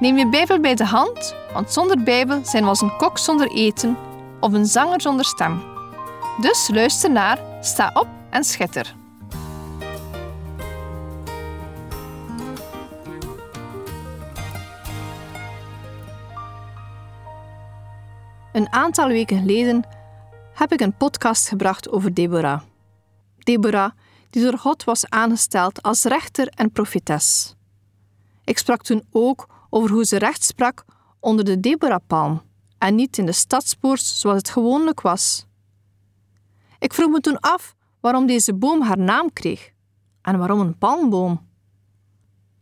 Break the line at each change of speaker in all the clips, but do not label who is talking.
Neem je Bijbel bij de hand, want zonder Bijbel zijn we als een kok zonder eten of een zanger zonder stem. Dus luister naar, sta op en schitter. Een aantal weken geleden heb ik een podcast gebracht over Deborah. Deborah, die door God was aangesteld als rechter en profetes. Ik sprak toen ook over hoe ze recht sprak onder de Deborah-palm en niet in de stadspoort zoals het gewoonlijk was. Ik vroeg me toen af waarom deze boom haar naam kreeg en waarom een palmboom.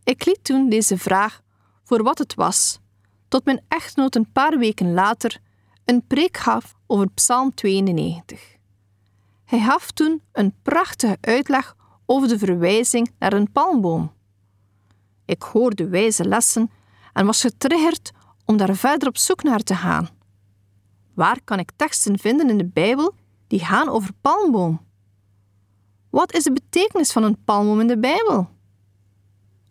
Ik liet toen deze vraag voor wat het was, tot mijn echtgenoot een paar weken later een preek gaf over Psalm 92. Hij gaf toen een prachtige uitleg over de verwijzing naar een palmboom. Ik hoorde wijze lessen en was getriggerd om daar verder op zoek naar te gaan. Waar kan ik teksten vinden in de Bijbel die gaan over palmboom? Wat is de betekenis van een palmboom in de Bijbel?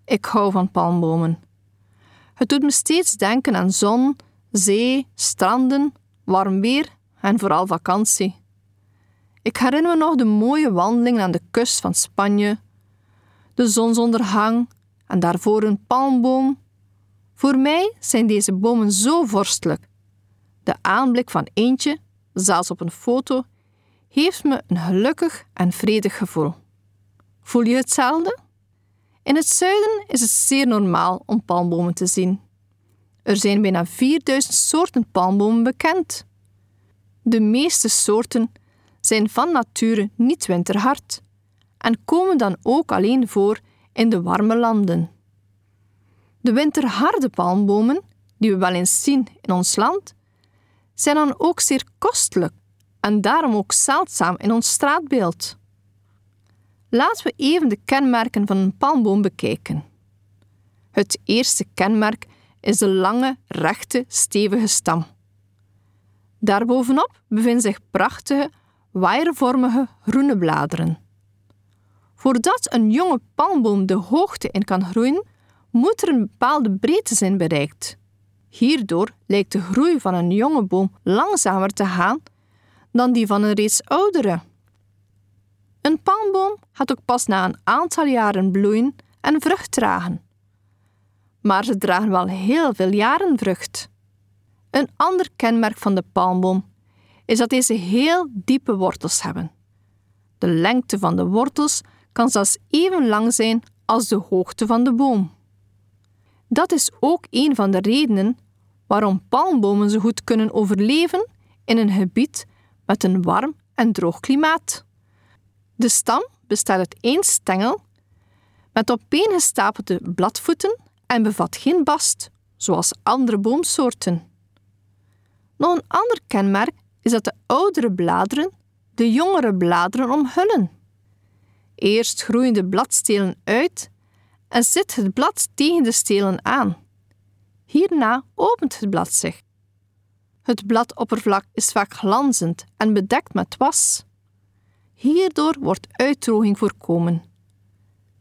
Ik hou van palmbomen. Het doet me steeds denken aan zon, zee, stranden, warm weer en vooral vakantie. Ik herinner me nog de mooie wandelingen aan de kust van Spanje, de zonsondergang en daarvoor een palmboom voor mij zijn deze bomen zo vorstelijk. De aanblik van eentje, zelfs op een foto, geeft me een gelukkig en vredig gevoel. Voel je hetzelfde? In het zuiden is het zeer normaal om palmbomen te zien. Er zijn bijna 4000 soorten palmbomen bekend. De meeste soorten zijn van nature niet winterhard en komen dan ook alleen voor in de warme landen. De winterharde palmbomen, die we wel eens zien in ons land, zijn dan ook zeer kostelijk en daarom ook zeldzaam in ons straatbeeld. Laten we even de kenmerken van een palmboom bekijken. Het eerste kenmerk is de lange, rechte, stevige stam. Daarbovenop bevinden zich prachtige, waaiervormige groene bladeren. Voordat een jonge palmboom de hoogte in kan groeien, moet er een bepaalde breedte zijn bereikt. Hierdoor lijkt de groei van een jonge boom langzamer te gaan dan die van een reeds oudere. Een palmboom gaat ook pas na een aantal jaren bloeien en vrucht dragen. Maar ze dragen wel heel veel jaren vrucht. Een ander kenmerk van de palmboom is dat deze heel diepe wortels hebben. De lengte van de wortels kan zelfs even lang zijn als de hoogte van de boom. Dat is ook een van de redenen waarom palmbomen zo goed kunnen overleven in een gebied met een warm en droog klimaat. De stam bestaat uit één stengel met opeengestapelde bladvoeten en bevat geen bast, zoals andere boomsoorten. Nog een ander kenmerk is dat de oudere bladeren de jongere bladeren omhullen. Eerst groeien de bladstelen uit en zit het blad tegen de stelen aan. Hierna opent het blad zich. Het bladoppervlak is vaak glanzend en bedekt met was. Hierdoor wordt uitdroging voorkomen.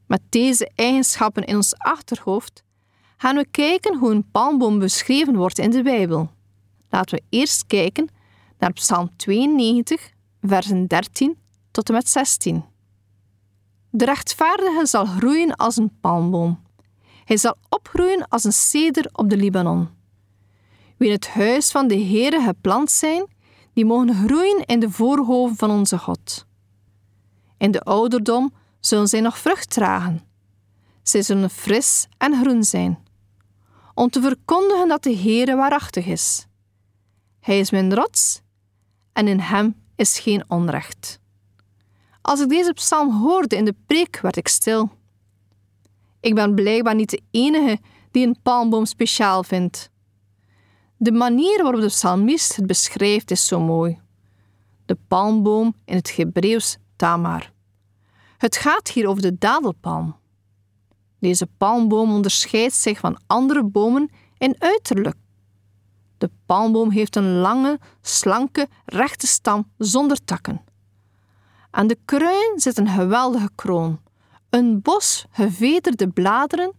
Met deze eigenschappen in ons achterhoofd gaan we kijken hoe een palmboom beschreven wordt in de Bijbel. Laten we eerst kijken naar Psalm 92, versen 13 tot en met 16. De rechtvaardige zal groeien als een palmboom. Hij zal opgroeien als een ceder op de Libanon. Wie in het huis van de Heere geplant zijn, die mogen groeien in de voorhoven van onze God. In de ouderdom zullen zij nog vrucht dragen. Zij zullen fris en groen zijn, om te verkondigen dat de Heere waarachtig is. Hij is mijn rots en in hem is geen onrecht. Als ik deze psalm hoorde in de preek, werd ik stil. Ik ben blijkbaar niet de enige die een palmboom speciaal vindt. De manier waarop de psalmist het beschrijft is zo mooi. De palmboom in het Hebreeuws tamar. Het gaat hier over de dadelpalm. Deze palmboom onderscheidt zich van andere bomen in uiterlijk. De palmboom heeft een lange, slanke, rechte stam zonder takken. Aan de kruin zit een geweldige kroon, een bos gevederde bladeren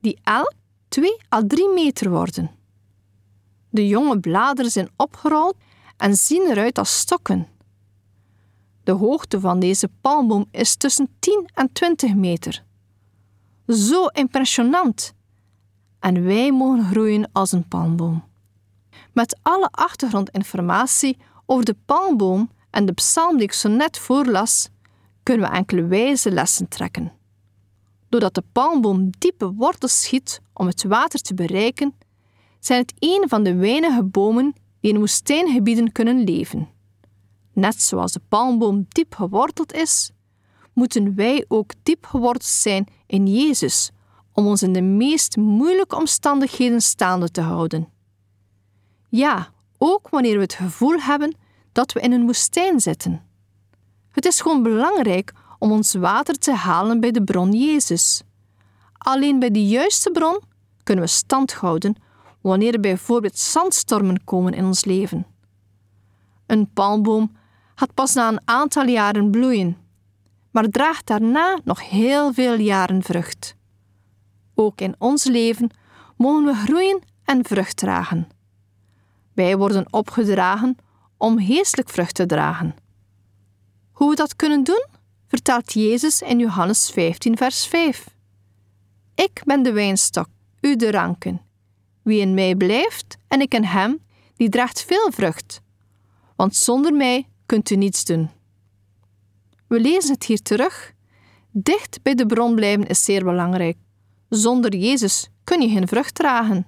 die elk 2 à 3 meter worden. De jonge bladeren zijn opgerold en zien eruit als stokken. De hoogte van deze palmboom is tussen 10 en 20 meter. Zo impressionant. En wij mogen groeien als een palmboom. Met alle achtergrondinformatie over de palmboom en de psalm die ik zo net voorlas, kunnen we enkele wijze lessen trekken. Doordat de palmboom diepe wortels schiet om het water te bereiken, zijn het een van de weinige bomen die in woestijngebieden kunnen leven. Net zoals de palmboom diep geworteld is, moeten wij ook diep geworteld zijn in Jezus om ons in de meest moeilijke omstandigheden staande te houden. Ja, ook wanneer we het gevoel hebben dat we in een woestijn zitten. Het is gewoon belangrijk om ons water te halen bij de bron Jezus. Alleen bij de juiste bron kunnen we stand houden wanneer er bijvoorbeeld zandstormen komen in ons leven. Een palmboom gaat pas na een aantal jaren bloeien, maar draagt daarna nog heel veel jaren vrucht. Ook in ons leven mogen we groeien en vrucht dragen. Wij worden opgedragen om geestelijk vrucht te dragen. Hoe we dat kunnen doen, vertelt Jezus in Johannes 15, vers 5. Ik ben de wijnstok, u de ranken. Wie in mij blijft en ik in hem, die draagt veel vrucht. Want zonder mij kunt u niets doen. We lezen het hier terug. Dicht bij de bron blijven is zeer belangrijk. Zonder Jezus kun je geen vrucht dragen.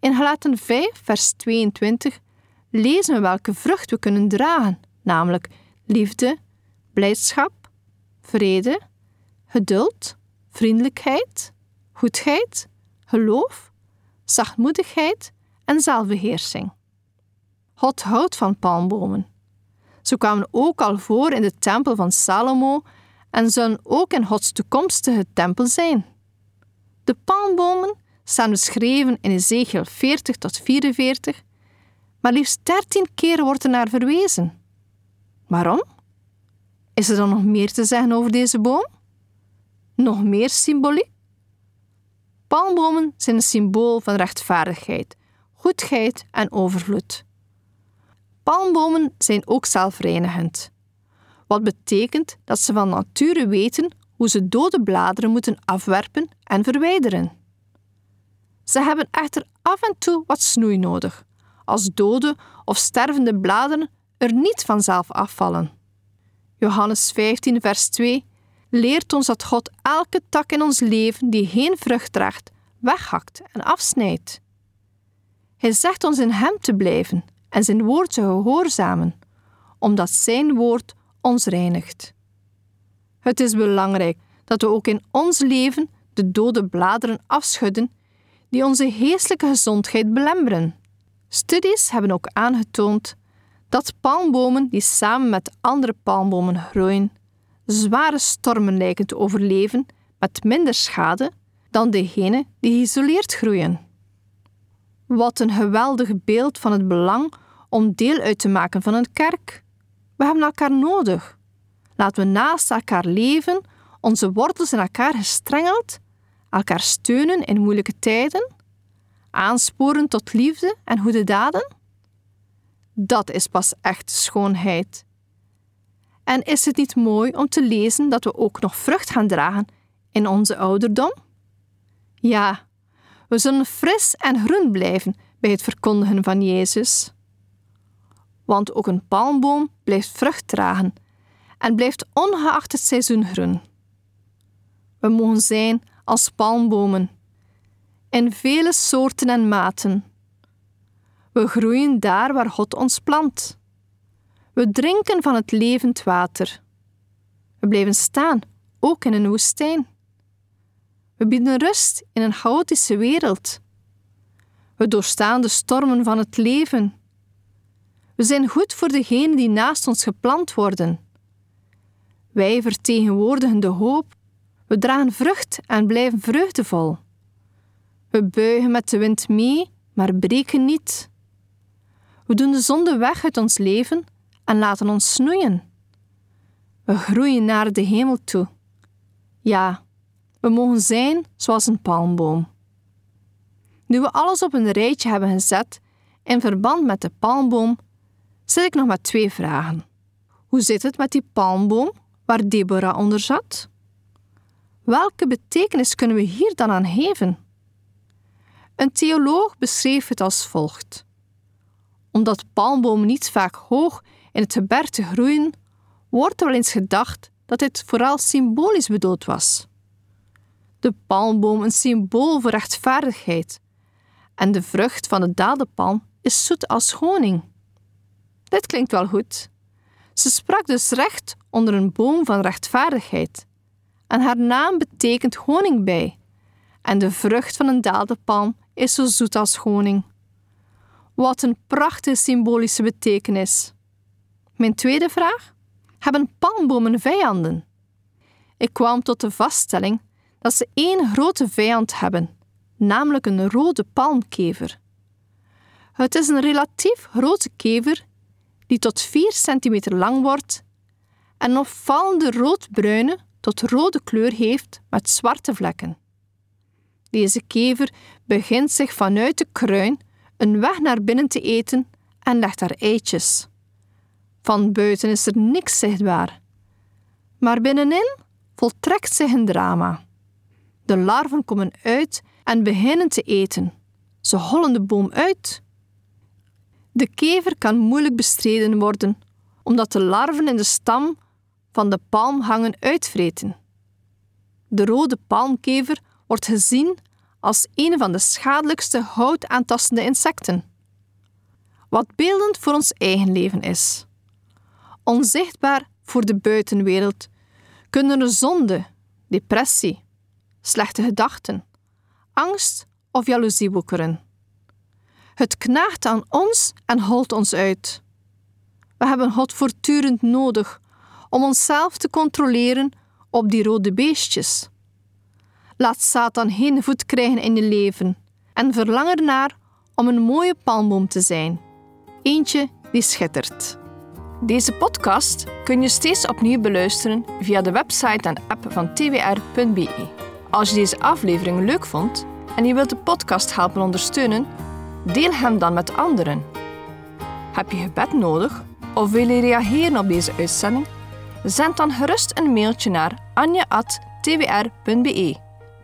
In Galaten 5, vers 22 lezen we welke vrucht we kunnen dragen, namelijk liefde, blijdschap, vrede, geduld, vriendelijkheid, goedheid, geloof, zachtmoedigheid en zelfbeheersing. God houdt van palmbomen. Ze kwamen ook al voor in de tempel van Salomo en zullen ook in Gods toekomstige tempel zijn. De palmbomen staan beschreven in Ezekiel 40 tot 44, maar liefst 13 keer wordt er naar verwezen. Waarom? Is er dan nog meer te zeggen over deze boom? Nog meer symboliek? Palmbomen zijn een symbool van rechtvaardigheid, goedheid en overvloed. Palmbomen zijn ook zelfreinigend, wat betekent dat ze van nature weten hoe ze dode bladeren moeten afwerpen en verwijderen. Ze hebben echter af en toe wat snoei nodig, als dode of stervende bladeren er niet vanzelf afvallen. Johannes 15, vers 2 leert ons dat God elke tak in ons leven die geen vrucht draagt, weghakt en afsnijdt. Hij zegt ons in Hem te blijven en zijn woord te gehoorzamen, omdat Zijn woord ons reinigt. Het is belangrijk dat we ook in ons leven de dode bladeren afschudden die onze geestelijke gezondheid belemmeren. Studies hebben ook aangetoond dat palmbomen die samen met andere palmbomen groeien, zware stormen lijken te overleven met minder schade dan degenen die geïsoleerd groeien. Wat een geweldig beeld van het belang om deel uit te maken van een kerk. We hebben elkaar nodig. Laten we naast elkaar leven, onze wortels in elkaar gestrengeld, elkaar steunen in moeilijke tijden, aansporen tot liefde en goede daden. Dat is pas echt schoonheid. En is het niet mooi om te lezen dat we ook nog vrucht gaan dragen in onze ouderdom? Ja, we zullen fris en groen blijven bij het verkondigen van Jezus. Want ook een palmboom blijft vrucht dragen en blijft ongeacht het seizoen groen. We mogen zijn als palmbomen, in vele soorten en maten. We groeien daar waar God ons plant. We drinken van het levend water. We blijven staan, ook in een woestijn. We bieden rust in een chaotische wereld. We doorstaan de stormen van het leven. We zijn goed voor degenen die naast ons geplant worden. Wij vertegenwoordigen de hoop. We dragen vrucht en blijven vreugdevol. We buigen met de wind mee, maar breken niet. We doen de zonde weg uit ons leven en laten ons snoeien. We groeien naar de hemel toe. Ja, we mogen zijn zoals een palmboom. Nu we alles op een rijtje hebben gezet in verband met de palmboom, zit ik nog met twee vragen. Hoe zit het met die palmboom waar Deborah onder zat? Welke betekenis kunnen we hier dan aan geven? Een theoloog beschreef het als volgt. Omdat palmbomen niet vaak hoog in het gebergte groeien, wordt er wel eens gedacht dat dit vooral symbolisch bedoeld was. De palmboom een symbool voor rechtvaardigheid en de vrucht van de dadelpalm is zoet als honing. Dit klinkt wel goed. Ze sprak dus recht onder een boom van rechtvaardigheid. En haar naam betekent honingbij. En de vrucht van een dadelpalm is zo zoet als honing. Wat een prachtige symbolische betekenis. Mijn tweede vraag: hebben palmbomen vijanden? Ik kwam tot de vaststelling dat ze één grote vijand hebben, namelijk een rode palmkever. Het is een relatief grote kever die tot 4 centimeter lang wordt en een opvallende roodbruine tot rode kleur heeft met zwarte vlekken. Deze kever begint zich vanuit de kruin een weg naar binnen te eten en legt daar eitjes. Van buiten is er niks zichtbaar, maar binnenin voltrekt zich een drama. De larven komen uit en beginnen te eten. Ze hollen de boom uit. De kever kan moeilijk bestreden worden, omdat de larven in de stam van de palm hangen uitvreten. De rode palmkever wordt gezien als een van de schadelijkste houtaantastende insecten. Wat beeldend voor ons eigen leven is. Onzichtbaar voor de buitenwereld kunnen er zonde, depressie, slechte gedachten, angst of jaloezie woekeren. Het knaagt aan ons en holt ons uit. We hebben God voortdurend nodig om onszelf te controleren op die rode beestjes. Laat Satan geen voet krijgen in je leven en verlang ernaar om een mooie palmboom te zijn. Eentje die schittert. Deze podcast kun je steeds opnieuw beluisteren via de website en app van twr.be. Als je deze aflevering leuk vond en je wilt de podcast helpen ondersteunen, deel hem dan met anderen. Heb je gebed nodig of wil je reageren op deze uitzending? Zend dan gerust een mailtje naar anja.twr.be.